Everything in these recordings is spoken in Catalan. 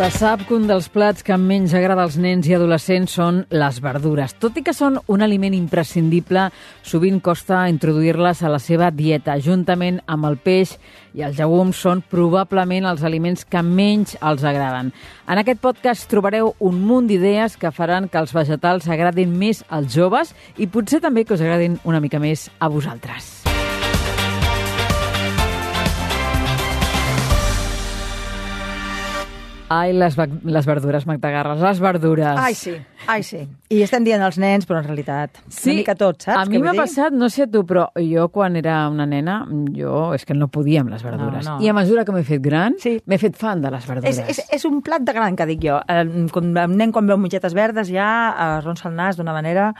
Se sap que un dels plats que menys agrada als nens i adolescents són les verdures. Tot i que són un aliment imprescindible, sovint costa introduir-les a la seva dieta. Juntament amb el peix i els llegums són probablement els aliments que menys els agraden. En aquest podcast trobareu un munt d'idees que faran que els vegetals agradin més als joves i potser també que us agradin una mica més a vosaltres. Ai, les, les verdures, Magda Garres, les verdures. Ai, sí, ai, sí. I estem dient als nens, però en realitat sí, una mica tot, saps? A mi m'ha passat, no sé tu, però jo quan era una nena, jo és que no podia amb les verdures. No, no. I a mesura que m'he fet gran, sí. m'he fet fan de les verdures. És, és, és un plat de gran, que dic jo. El, quan, el nen quan veu mongetes verdes ja arronsa el nas d'una manera...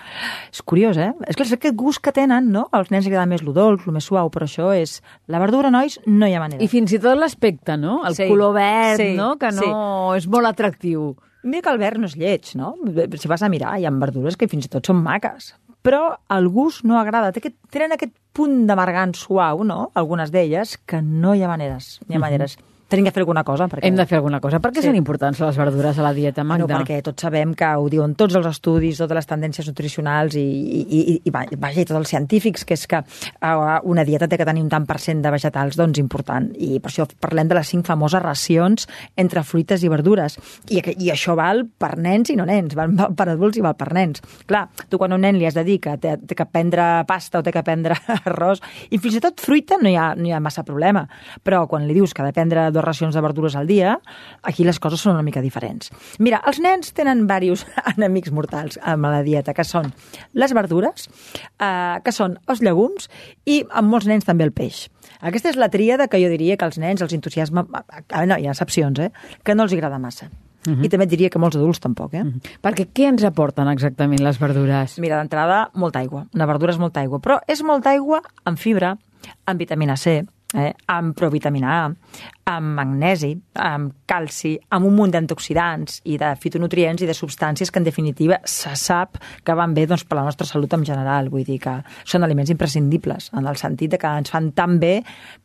És curiós, eh? És que és aquest gust que tenen, no? Als nens agrada més lo dolç, lo més suau, però això és... La verdura, nois, no hi ha manera. I fins i tot l'aspecte, no? El sí. color verd, sí. no? Que no... Sí és molt atractiu. Mira que el verd no és lleig, no? Si vas a mirar, hi ha verdures que fins i tot són maques. Però el gust no agrada. Té aquest, tenen aquest punt d'amargant suau, no? Algunes d'elles, que no hi ha maneres. Hi ha maneres. Uh -huh tenim que fer alguna cosa. Perquè... Hem de fer alguna cosa. Per què sí. són importants les verdures a la dieta, Magda? Bueno, perquè tots sabem que ho diuen tots els estudis, totes les tendències nutricionals i, i, i, i vaja, i tots els científics, que és que uh, una dieta té que tenir un tant per cent de vegetals, doncs important. I per això parlem de les cinc famoses racions entre fruites i verdures. I, i això val per nens i no nens, val per adults i val per nens. Clar, tu quan a un nen li has de dir que té, té que prendre pasta o té que prendre arròs, i fins i tot fruita no hi ha, no hi ha massa problema. Però quan li dius que ha de prendre dues racions de verdures al dia, aquí les coses són una mica diferents. Mira, els nens tenen diversos enemics mortals amb la dieta, que són les verdures, eh, que són els llegums i amb molts nens també el peix. Aquesta és la tríada que jo diria que els nens els entusiasma... Eh, no, hi ha excepcions, eh? Que no els agrada massa. Uh -huh. I també et diria que molts adults tampoc, eh? Uh -huh. Perquè què ens aporten exactament les verdures? Mira, d'entrada, molta aigua. Una verdura és molta aigua, però és molta aigua amb fibra, amb vitamina C, eh, amb provitamina A, amb magnesi, amb calci, amb un munt d'antioxidants i de fitonutrients i de substàncies que, en definitiva, se sap que van bé doncs, per la nostra salut en general. Vull dir que són aliments imprescindibles, en el sentit de que ens fan tan bé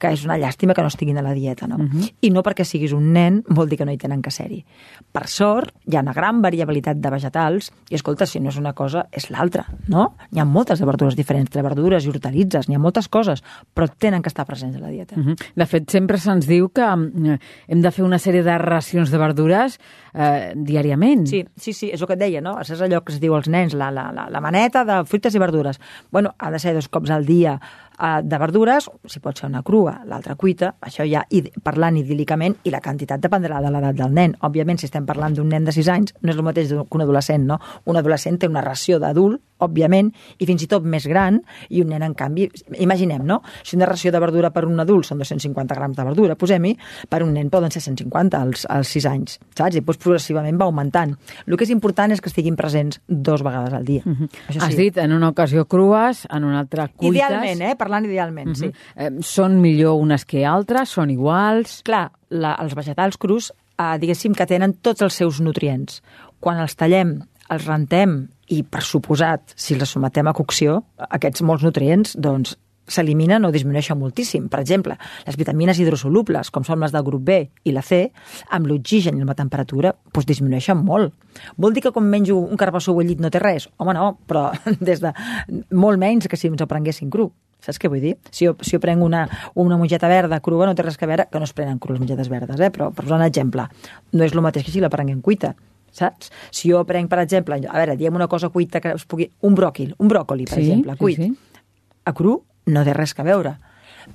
que és una llàstima que no estiguin a la dieta. No? Uh mhm. -huh. I no perquè siguis un nen vol dir que no hi tenen que ser-hi. Per sort, hi ha una gran variabilitat de vegetals i, escolta, si no és una cosa, és l'altra, no? Hi ha moltes de verdures diferents, de verdures i hortalitzes, n'hi ha moltes coses, però tenen que estar presents a la dieta. Uh mhm. -huh. De fet, sempre se'ns diu que Eh, hem de fer una sèrie de racions de verdures eh, diàriament. Sí, sí, sí, és el que et deia, no? És allò que es diu als nens, la, la, la, la maneta de fruites i verdures. Bueno, ha de ser dos cops al dia eh, de verdures, si pot ser una crua, l'altra cuita, això ja parlant idílicament, i la quantitat dependrà de l'edat del nen. Òbviament, si estem parlant d'un nen de 6 anys, no és el mateix que un adolescent, no? Un adolescent té una ració d'adult, òbviament, i fins i tot més gran, i un nen, en canvi, imaginem, no? Si una ració de verdura per un adult són 250 grams de verdura, posem-hi, per un nen poden ser 150 als, als 6 anys, saps? I després progressivament va augmentant. El que és important és que estiguin presents dos vegades al dia. Mhm. -huh. Això sí. Has dit en una ocasió crues, en una altra cuites... Idealment, eh? Parlant idealment, uh -huh. sí. Eh, són millor unes que altres? Són iguals? Clar, la, els vegetals crus, eh, diguéssim que tenen tots els seus nutrients. Quan els tallem, els rentem i, per suposat, si els sometem a cocció, aquests molts nutrients, doncs s'eliminen o disminueixen moltíssim. Per exemple, les vitamines hidrosolubles, com són les del grup B i la C, amb l'oxigen i la temperatura, doncs disminueixen molt. Vol dir que quan menjo un carbassó bullit no té res? Home, no, però des de molt menys que si ens ho prenguessin cru. Saps què vull dir? Si jo, si jo prenc una, una mongeta verda crua, no té res que veure, que no es prenen cru les mongetes verdes, eh? però per posar un exemple, no és el mateix que si la prenguem cuita saps? Si jo prenc, per exemple, a veure, diem una cosa cuita que es pugui... Un bròquil, un bròcoli, per sí, exemple, cuit. Sí, sí. A cru no té res a veure.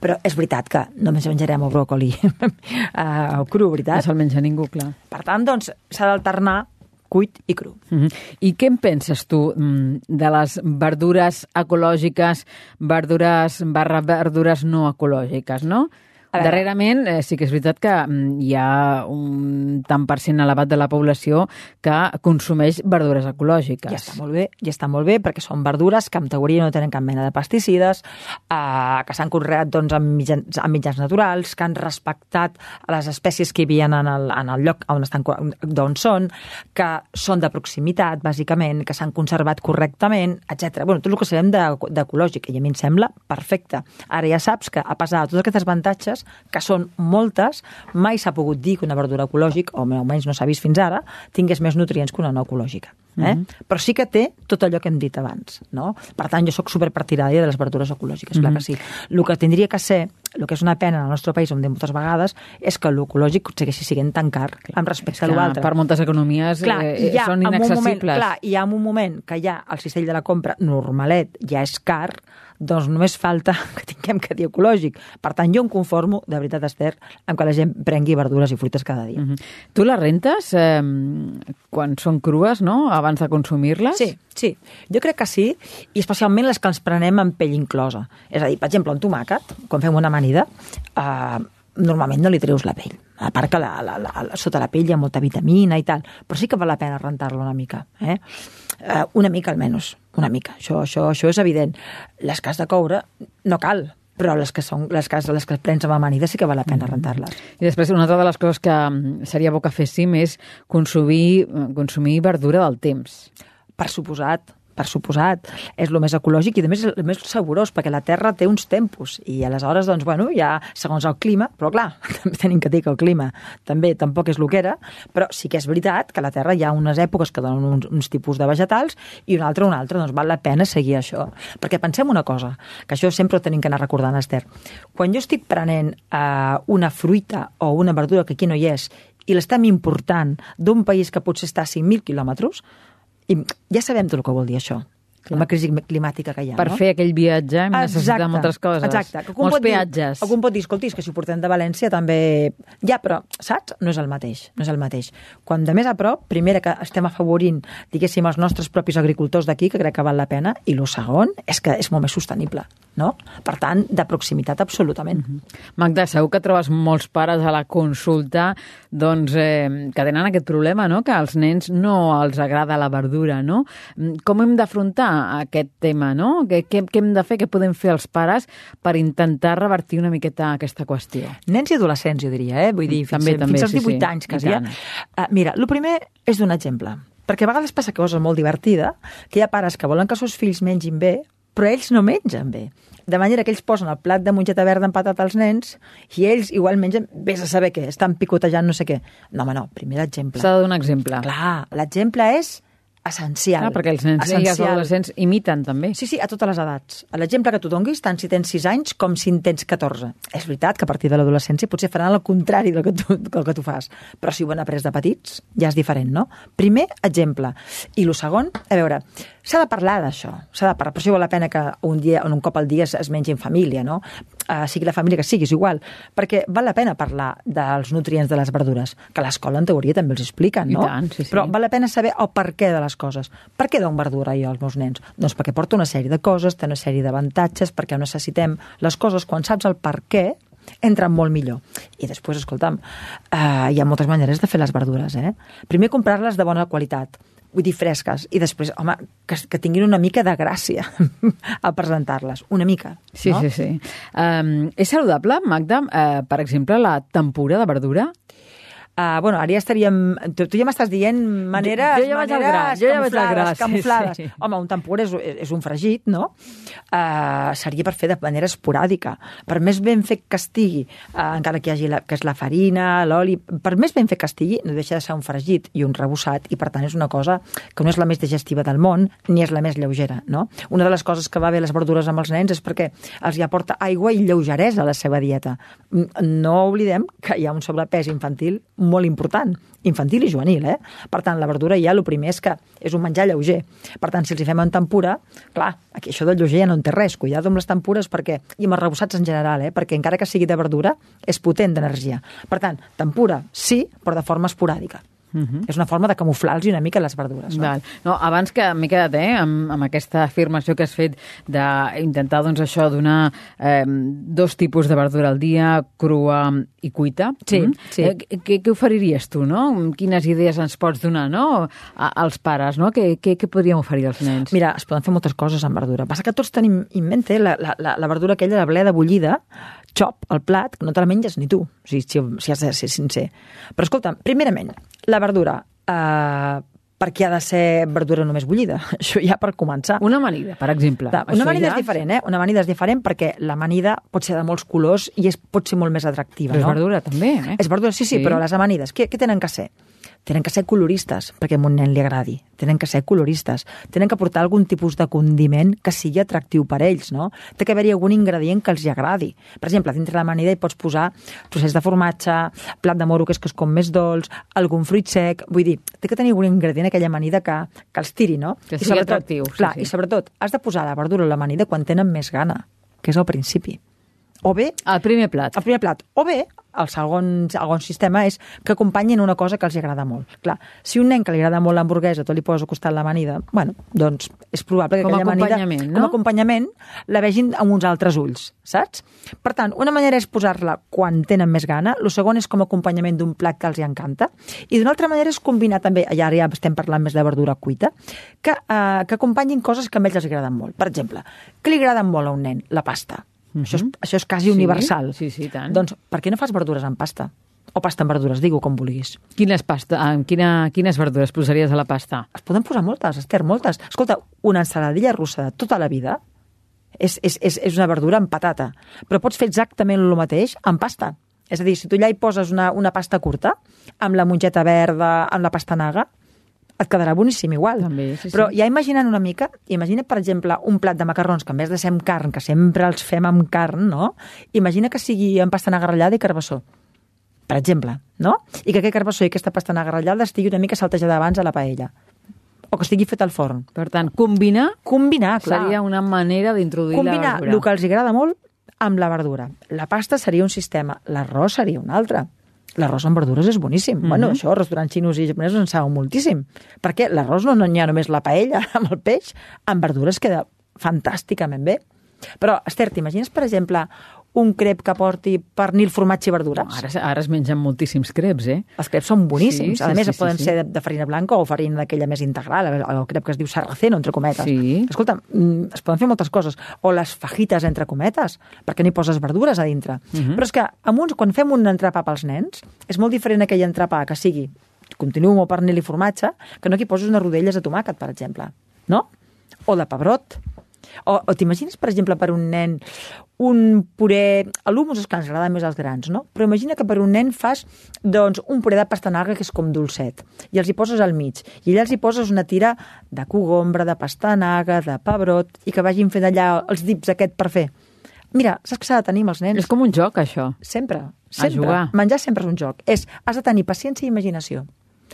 Però és veritat que només menjarem el bròcoli uh, cru, veritat? No se'l menja ningú, clar. Per tant, doncs, s'ha d'alternar cuit i cru. Mm -hmm. I què en penses tu mm, de les verdures ecològiques, verdures barra verdures no ecològiques, no? Darrerament, eh, sí que és veritat que mm, hi ha un tant per cent elevat de la població que consumeix verdures ecològiques. Ja està molt bé, ja està molt bé, perquè són verdures que en teoria no tenen cap mena de pesticides, eh, que s'han conreat doncs, amb, mitjans, amb mitjans naturals, que han respectat les espècies que hi havia en el, en el lloc on, estan, d'on són, que són de proximitat, bàsicament, que s'han conservat correctament, etc. Bueno, tot el que sabem de- d'ecològic, i a mi em sembla perfecte. Ara ja saps que, a pesar de totes aquestes avantatges, que són moltes, mai s'ha pogut dir que una verdura ecològica, o almenys no s'ha vist fins ara, tingués més nutrients que una no ecològica. Eh? Però sí que té tot allò que hem dit abans. No? Per tant, jo sóc superpartidària de les verdures ecològiques, clar que sí. El que tindria que ser, el que és una pena en el nostre país, on diem moltes vegades, és que l'ecològic segueixi sent tan car amb respecte a l'altre. per moltes economies Clar, eh, ha, són un moment, inaccessibles. clar, hi ha un moment que ja el cistell de la compra normalet ja és car, doncs només falta que tinguem que dir ecològic. Per tant, jo em conformo, de veritat, Esther, amb que la gent prengui verdures i fruites cada dia. Mhm. Tu les rentes eh, quan són crues, no?, abans de consumir-les? Sí, sí. Jo crec que sí, i especialment les que ens prenem amb pell inclosa. És a dir, per exemple, un tomàquet, quan fem una amanida, eh, normalment no li treus la pell. A part que la, la, la, la, sota la pell hi ha molta vitamina i tal, però sí que val la pena rentar-la una mica. Eh? Eh, una mica almenys, una mica. Això, això, això és evident. Les que has de coure no cal, però les que, són, les que, has- les que prens amb amanida sí que val la pena rentar-les. I després, una altra de les coses que mm, seria bo que féssim és consumir, consumir verdura del temps. Per suposat, per suposat, és el més ecològic i, a més, el més saborós, perquè la terra té uns tempos i aleshores, doncs, bueno, ja segons el clima, però clar, també tenim que dir que el clima també tampoc és el que era, però sí que és veritat que a la terra hi ha unes èpoques que donen uns, uns tipus de vegetals i una altra una altra, doncs val la pena seguir això. Perquè pensem una cosa, que això sempre ho tenim que anar recordant, Esther. Quan jo estic prenent eh, una fruita o una verdura que aquí no hi és i l'estem important d'un país que potser està a 5.000 quilòmetres, i ja sabem tot el que vol dir això, Clar. la crisi climàtica que hi ha. Per no? fer aquell viatge hem necessitat moltes coses. Exacte. Que Molts pot dir- peatges. Algú pot dir, escolti, que si ho portem de València també... Ja, però, saps? No és el mateix. No és el mateix. Quan de més a prop, primera que estem afavorint, diguéssim, els nostres propis agricultors d'aquí, que crec que val la pena, i el segon és que és molt més sostenible. No? Per tant, de proximitat, absolutament. Magda, segur que trobes molts pares a la consulta doncs, eh, que tenen aquest problema, no? que als nens no els agrada la verdura. No? Mm, Com hem d'afrontar aquest tema? No? Què, què, què hem de fer, què podem fer els pares per intentar revertir una miqueta aquesta qüestió? Nens i adolescents, jo diria, eh? Vull dir, fins, També, també, fins als sí, 18 sí. anys, I quasi. tant. Uh, mira, el primer és d'un exemple. Perquè a vegades passa cosa molt divertida, que hi ha pares que volen que els seus fills mengin bé, però ells no mengen bé. De manera que ells posen el plat de mongeta verda amb patata als nens i ells igual mengen, vés a saber què, estan picotejant no sé què. No, home, no, primer l'exemple. S'ha de donar exemple. Clar, l'exemple és essencial. Clar, perquè els nens i els adolescents imiten també. Sí, sí, a totes les edats. L'exemple que tu donguis, tant si tens 6 anys com si en tens 14. És veritat que a partir de l'adolescència potser faran el contrari del que, tu, del que tu fas, però si ho han après de petits, ja és diferent, no? Primer, exemple. I el segon, a veure, s'ha de parlar d'això. S'ha de parlar. Per això val la pena que un dia, un cop al dia es, es mengi en família, no? Uh, sigui la família que sigui, és igual. Perquè val la pena parlar dels nutrients de les verdures, que a l'escola en teoria també els expliquen, I no? tant, sí, sí. Però val la pena saber el per què de les coses. Per què dono verdura jo als meus nens? Doncs perquè porta una sèrie de coses, té una sèrie d'avantatges, perquè necessitem les coses, quan saps el per què, entren molt millor. I després, escolta'm, eh, hi ha moltes maneres de fer les verdures, eh? Primer, comprar-les de bona qualitat, vull dir, fresques, i després, home, que, que tinguin una mica de gràcia al presentar-les, una mica. Sí, no? sí, sí. Um, és saludable, Magda, uh, per exemple, la tempura de verdura? Uh, bueno, ara ja estaríem... Tu, tu ja m'estàs dient maneres, Jo- jo ja vaig al gra, maneres jo ja vaig al gra, sí, camuflades. sí. Home, un tempura és, és un fregit, no? Uh, seria per fer de manera esporàdica. Per més ben fet que estigui, uh, encara que hi hagi la, que és la farina, l'oli, per més ben fet que estigui, no deixa de ser un fregit i un rebossat, i per tant és una cosa que no és la més digestiva del món, ni és la més lleugera, no? Una de les coses que va bé les verdures amb els nens és perquè els hi aporta aigua i lleugeresa a la seva dieta. No oblidem que hi ha un sobrepès infantil molt important, infantil i juvenil, eh? Per tant, la verdura ja el primer és que és un menjar lleuger. Per tant, si els hi fem en tempura, clar, aquí això del lleuger ja no en té res. Cuidado amb les tempures perquè, i amb els rebossats en general, eh? perquè encara que sigui de verdura, és potent d'energia. Per tant, tempura sí, però de forma esporàdica. -huh. És una forma de camuflar-los una mica les verdures. No? Val. No, abans que m'he quedat eh, amb, amb aquesta afirmació que has fet d'intentar doncs, això donar eh, dos tipus de verdura al dia, crua i cuita. Sí, mm? sí. Eh, què, què oferiries tu, no? Quines idees ens pots donar no? A, als pares, no? Què, què, què podríem oferir als nens? Mira, es poden fer moltes coses amb verdura. Passa que tots tenim en mente la, la, la, la verdura aquella, la bleda bullida, xop, al plat, que no te la menges ni tu, si, si, si has de ser sincer. Però escolta, primerament, la verdura, eh, per què ha de ser verdura només bullida? Això ja per començar. Una amanida, per exemple. Això una amanida ja... és diferent, eh? Una amanida és diferent perquè l'amanida pot ser de molts colors i és, pot ser molt més atractiva, Però és no? verdura, també, eh? És verdura, sí, sí, Sí. però les amanides, què, què tenen que ser? Tenen que ser coloristes, perquè a un nen li agradi. Tenen que ser coloristes. Tenen que portar algun tipus de condiment que sigui atractiu per ells, no? Té que haver-hi algun ingredient que els hi agradi. Per exemple, dintre l'amanida hi pots posar trossets de formatge, plat de moro, que és, que és com més dolç, algun fruit sec... Vull dir, té que tenir algun ingredient aquella amanida que, que els tiri, no? Que I sigui atractiu, sí, Clar, sí. i sobretot, has de posar la verdura o l'amanida quan tenen més gana, que és al principi. O bé, El primer plat. el primer plat. O bé, el segon, segon sistema és que acompanyin una cosa que els agrada molt. Clar, si un nen que li agrada molt l'hamburguesa tu li poses al costat l'amanida, bueno, doncs és probable que Com aquella amanida, no? com a acompanyament, la vegin amb uns altres ulls, saps? Per tant, una manera és posar-la quan tenen més gana, el segon és com a acompanyament d'un plat que els hi encanta, i d'una altra manera és combinar també, ara ja estem parlant més de verdura cuita, que, eh, que acompanyin coses que a ells els agraden molt. Per exemple, què li agrada molt a un nen? La pasta. Això, és, això és quasi Sí, universal. sí, sí, tant. Doncs per què no fas verdures amb pasta? O pasta amb verdures, digue com vulguis. Quines, pasta, ah, quina, quines verdures posaries a la pasta? Es poden posar moltes, Esther, moltes. Escolta, una ensaladilla russa de tota la vida és, és, és, és una verdura amb patata, però pots fer exactament el mateix amb pasta. És a dir, si tu allà hi poses una, una pasta curta, amb la mongeta verda, amb la pastanaga, et quedarà boníssim igual. També, sí, sí. Però ja imaginant una mica, imagina, per exemple, un plat de macarrons que en vez de ser amb carn, que sempre els fem amb carn, no? Imagina que sigui amb pastanaga ratllada i carbassó per exemple, no? I que aquest carbassó i aquesta pastanaga ratllada estigui una mica saltejada abans a la paella. O que estigui fet al forn. Per tant, combinar Combinar, clar. seria una manera d'introduir la Combinar verdura. el que els agrada molt amb la verdura. La pasta seria un sistema, l'arròs seria un altre. L'arròs amb verdures és boníssim. Mm -hmm. Bueno, això, restaurants xinos i japonesos en saben moltíssim. Perquè l'arròs no, no hi ha només la paella amb el peix, amb verdures queda fantàsticament bé. Però, Esther, t'imagines, per exemple, un crep que porti pernil, formatge i verdures? No, ara, ara es mengen moltíssims creps, eh? Els creps són boníssims. Sí, a sí, més, sí, sí, poden sí. ser de, de farina blanca o farina d'aquella més integral, el, el crep que es diu sarraceno, entre cometes. Sí. Escolta, mm, es poden fer moltes coses. O les fajites, entre cometes, perquè n'hi poses verdures a dintre. Mhm. Però és que amb uns, quan fem un entrepà pels nens, és molt diferent aquell entrepà que sigui continuo amb pernil i formatge, que no que hi poses unes rodelles de tomàquet, per exemple. No? O de pebrot. O, o t'imagines, per exemple, per un nen un puré... A l'humus és que ens agrada més als grans, no? Però imagina que per un nen fas doncs, un puré de pastanaga que és com dolcet i els hi poses al mig i allà els hi poses una tira de cogombra, de pastanaga, de pebrot i que vagin fent allà els dips aquest per fer. Mira, saps que s'ha de tenir amb els nens? És com un joc, això. Sempre, sempre. jugar. Menjar sempre és un joc. És, has de tenir paciència i imaginació.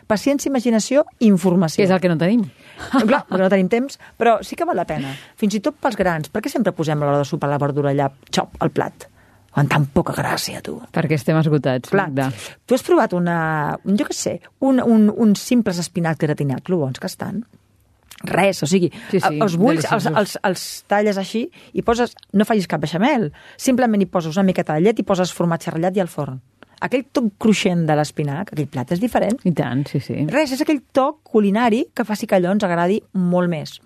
Paciència, imaginació i informació. Que és el que no tenim. Clar, perquè no tenim temps, però sí que val la pena. Fins i tot pels grans. Per què sempre posem a l'hora de sopar la verdura allà, xop, al plat? Amb tan poca gràcia, tu. Perquè estem esgotats. Clar, Magda. tu has provat una, un, jo què sé, un, un, uns simples espinacs gratinats, lo bons que estan. Res, o sigui, Sí, sí, els bulls, els, els, els talles així i poses, no facis cap beixamel, simplement hi poses una miqueta de llet i poses formatge ratllat i al forn. Aquell toc cruixent de l'espinac, aquell plat és diferent. I tant, sí, sí. Res, és aquell toc culinari que faci que allò ens agradi molt més.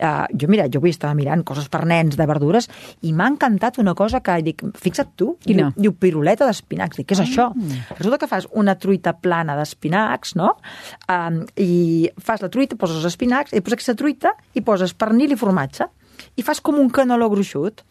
Uh, jo, mira, jo avui estava mirant coses per nens de verdures i m'ha encantat una cosa que dic, fixa't tu, Quina? diu, diu piruleta d'espinacs. Dic, què és això? Resulta que fas una truita plana d'espinacs, no? Um, I fas la truita, poses els espinacs, i poses aquesta truita i poses pernil i formatge i fas com un canoló gruixut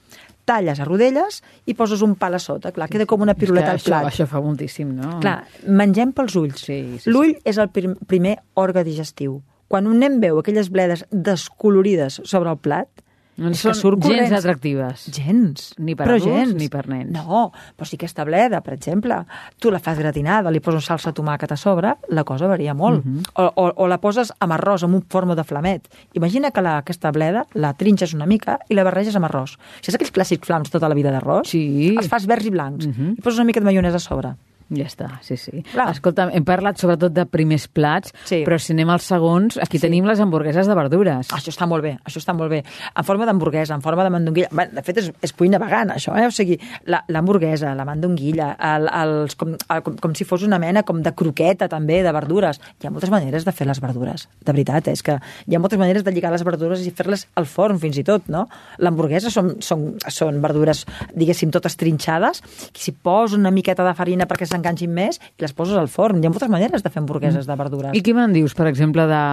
talles a rodelles i poses un pal a sota. Clar, queda com una piruleta al plat. Això, fa moltíssim, no? Clar, mengem pels ulls. Sí, sí, sí. L'ull és el prim primer òrga digestiu. Quan un nen veu aquelles bledes descolorides sobre el plat, No és són que surt gens corrents. atractives. Gens. Ni per però adults gens. ni per nens. No, però sí aquesta bleda, per exemple, tu la fas gratinada, li poses salsa de tomàquet a sobre, la cosa varia molt. Mhm. o, o, o la poses amb arròs, amb un forma de flamet. Imagina que la, aquesta bleda la trinxes una mica i la barreges amb arròs. Si és aquells clàssics flams tota la vida d'arròs, Sí. els fas verds i blancs. Mhm. I poses una mica de maionesa a sobre. Ja està, sí, sí. Clar. Escolta, hem parlat sobretot de primers plats, Sí. però si anem als segons, aquí Sí. tenim les hamburgueses de verdures. Això està molt bé, això està molt bé. En forma d'hamburguesa, en forma de mandonguilla. Bé, de fet, és, és cuina vegana, això, eh? O sigui, la- l'hamburguesa, la, mandonguilla, el, els, com, el, com, com si fos una mena com de croqueta, també, de verdures. Hi ha moltes maneres de fer les verdures. De veritat, eh? és que hi ha moltes maneres de lligar les verdures i fer-les al forn, fins i tot, no? L'hamburguesa són, són, són verdures, diguéssim, totes trinxades, i si poso una miqueta de farina perquè s'enganxin més, i les poses al forn. Hi ha moltes maneres de fer hamburgueses de verdures. I què me'n dius, per exemple, de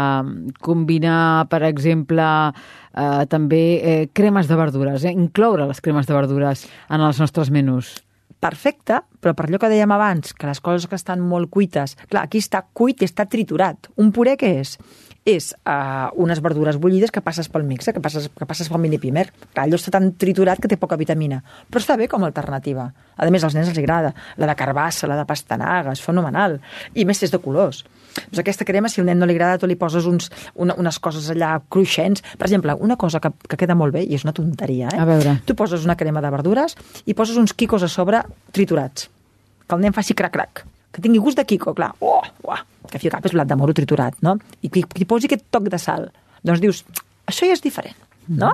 combinar, per exemple, eh, també eh, cremes de verdures, eh? incloure les cremes de verdures en els nostres menús? perfecte, però per allò que dèiem abans, que les coses que estan molt cuites... Clar, aquí està cuit i està triturat. Un puré què és? És uh, unes verdures bullides que passes pel mixer, que passes, que passes pel mini pimer. Clar, allò està tan triturat que té poca vitamina. Però està bé com a alternativa. A més, als nens els agrada. La de carbassa, la de pastanaga, és fenomenal. I més si és de colors. Doncs aquesta crema, si al nen no li agrada, tu li poses uns, una, unes coses allà cruixents. Per exemple, una cosa que, que queda molt bé, i és una tonteria, eh? A veure. Tu poses una crema de verdures i poses uns quicos a sobre triturats. Que el nen faci crac-crac. Que tingui gust de quico, clar. Oh, oh, que fi cap és blat de moro triturat, no? I que, hi posi aquest toc de sal. Doncs dius, això ja és diferent, no?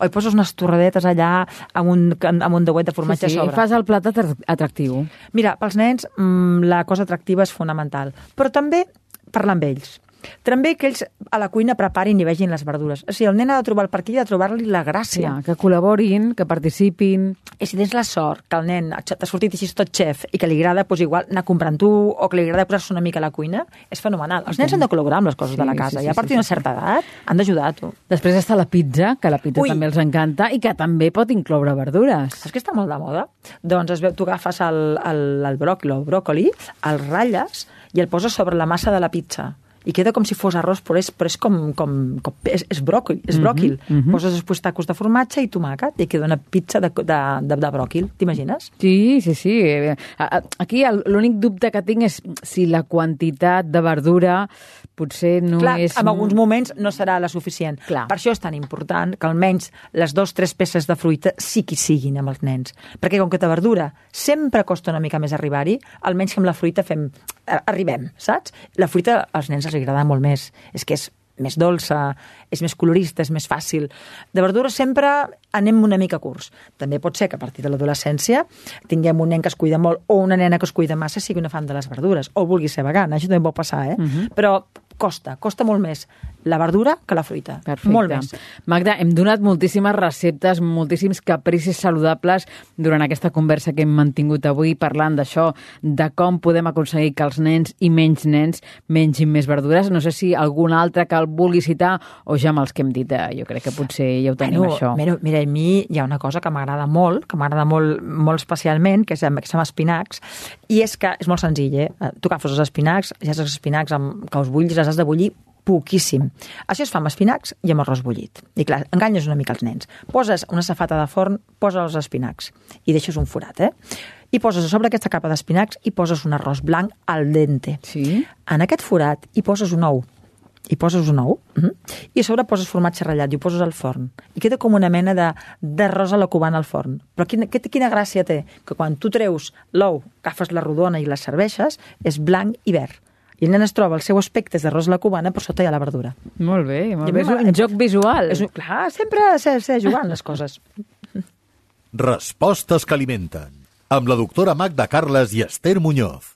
O hi poses unes torradetes allà amb un, amb un deuet de formatge sí, sí, a sobre. fas el plat atra- atractiu. Mira, pels nens mm, la cosa atractiva és fonamental, però també parlar amb ells. També que ells a la cuina preparin i vegin les verdures. O sigui, el nen ha de trobar el per aquí, ha de trobar-li la gràcia. Ja, que col·laborin, que participin... I si tens la sort que el nen t'ha sortit així tot xef i que li agrada doncs igual anar comprant tu o que li agrada posar-se una mica a la cuina, és fenomenal. Els nens han de col·laborar amb les coses Sí, de la sí, casa sí, i a sí, partir d'una sí, certa edat han d'ajudar tu. Després està la pizza, que la pizza Ui. també els encanta i que també pot incloure verdures. Saps que està molt de moda? Doncs es veu, tu agafes el, el, el bròquil o el bròcoli, el ratlles i el poses sobre la massa de la pizza i queda com si fos arròs, però és, però és com, com, com és, és bròquil, és bròquil. mhm. Poses després tacos de formatge i tomàquet i queda una pizza de, de, de, de bròquil, t'imagines? Sí, sí, sí. Eh, a- Aquí l'únic dubte que tinc és si la quantitat de verdura potser no Clar, és... en alguns moments no serà la suficient. Clar. Per això és tan important que almenys les dues tres peces de fruita sí que siguin amb els nens. Perquè com que de verdura sempre costa una mica més arribar-hi, almenys que amb la fruita fem, arribem, saps? La fruita als nens els agrada molt més. És que és més dolça, és més colorista, és més fàcil. De verdura sempre anem una mica curts. També pot ser que a partir de l'adolescència tinguem un nen que es cuida molt o una nena que es cuida massa sigui una fan de les verdures o vulgui ser vegana, això també pot passar, eh? Però costa, costa molt més la verdura que la fruita. Perfecte. Molt més. Magda, hem donat moltíssimes receptes, moltíssims capricis saludables durant aquesta conversa que hem mantingut avui parlant d'això, de com podem aconseguir que els nens i menys nens mengin més verdures. No sé si algun altre que el vulgui citar o ja amb els que hem dit, eh, jo crec que potser ja ho tenim, Bueno, això. Mira, mira, a mi hi ha una cosa que m'agrada molt, que m'agrada molt, molt especialment, que és amb, que és amb espinacs, i és que és molt senzill, eh? Tu agafes els espinacs, ja els espinacs amb, que els bullis, els has de bullir poquíssim. Això es fa amb espinacs i amb arròs bullit. I clar, enganyes una mica els nens. Poses una safata de forn, posa els espinacs i deixes un forat, eh? I poses a sobre aquesta capa d'espinacs i poses un arròs blanc al dente. Sí? En aquest forat hi poses un ou. Hi poses un ou mm -hmm. i a sobre poses formatge ratllat i ho poses al forn. I queda com una mena de- d'arròs a la cubana al forn. Però quina, quina gràcia té? Que quan tu treus l'ou, agafes la rodona i la serveixes, és blanc i verd. I el nen es troba el seu aspecte és d'arròs a la cubana, però sota hi ha la verdura. Molt bé, molt bé. És un joc visual. És un, clar, sempre s'ha amb les coses. Respostes que alimenten. Amb la doctora Magda Carles i Esther Muñoz.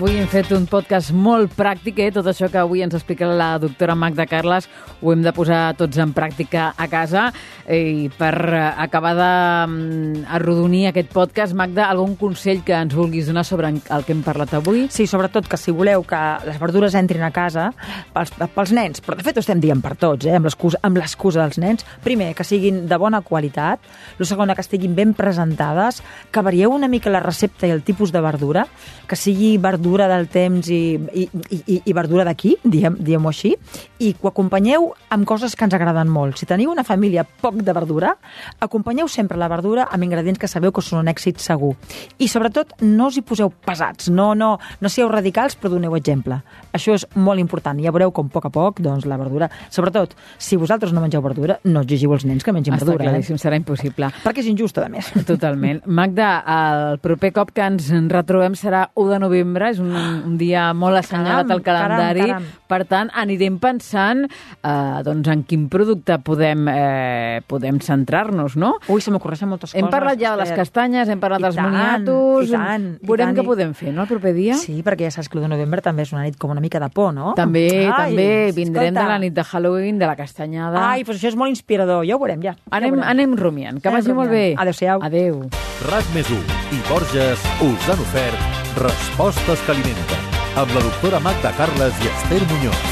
Avui hem fet un podcast molt pràctic, eh? Tot això que avui ens explica la doctora Magda Carles ho hem de posar tots en pràctica a casa. I per eh, acabar d'arrodonir aquest podcast, Magda, algun consell que ens vulguis donar sobre el que hem parlat avui? Sí, sobretot que si voleu que les verdures entrin a casa pels, pels nens, però de fet ho estem dient per tots, eh, amb l'excusa dels nens, primer, que siguin de bona qualitat, la segona, que estiguin ben presentades, que varieu una mica la recepta i el tipus de verdura, que sigui verdura del temps i, i, i, i verdura d'aquí, diem- diem-ho així, i que ho acompanyeu amb coses que ens agraden molt. Si teniu una família poc de verdura, acompanyeu sempre la verdura amb ingredients que sabeu que són un èxit segur. I sobretot, no us hi poseu pesats, no, no, no sigueu radicals, però doneu exemple. Això és molt important. Ja veureu com a poc a poc doncs, la verdura... Sobretot, si vosaltres no mengeu verdura, no exigiu als nens que mengin Està verdura. claríssim, Eh? serà impossible. Perquè és injust, a més. Totalment. Magda, el proper cop que ens retrobem serà 1 de novembre, és un, un dia molt assenyalat Caram, al calendari, caram, caram. per tant, anirem pensant eh, doncs, en quin producte podem, eh, podem centrar-nos, no? Ui, se m'ocorreixen moltes Hem coses. parlat ja de les castanyes, hem parlat I dels tant, moniatos... i tant, i Veurem tant, què i- podem fer, no?, el proper dia. Sí, perquè ja saps que l'1 de novembre també és una nit com una mica de por, no? També, Ai, també, vindrem escolta. de la nit de Halloween, de la castanyada. Ai, doncs això és molt inspirador, ja ho veurem, ja. ja anem, ho veurem. anem rumiant, que Anem vagi molt bé. rumiant. Adéu-siau. Adéu. RAC més 1 i Borges us han ofert Respostes que alimenten amb la doctora Magda Carles i Esther Muñoz.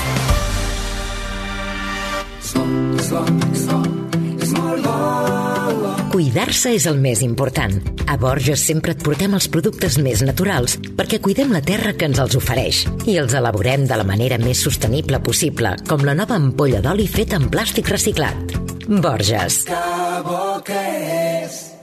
Cuidar-se és el més important. A Borges sempre et portem els productes més naturals perquè cuidem la terra que ens els ofereix i els elaborem de la manera més sostenible possible, com la nova ampolla d'oli feta en plàstic reciclat. Borges. Que bo que és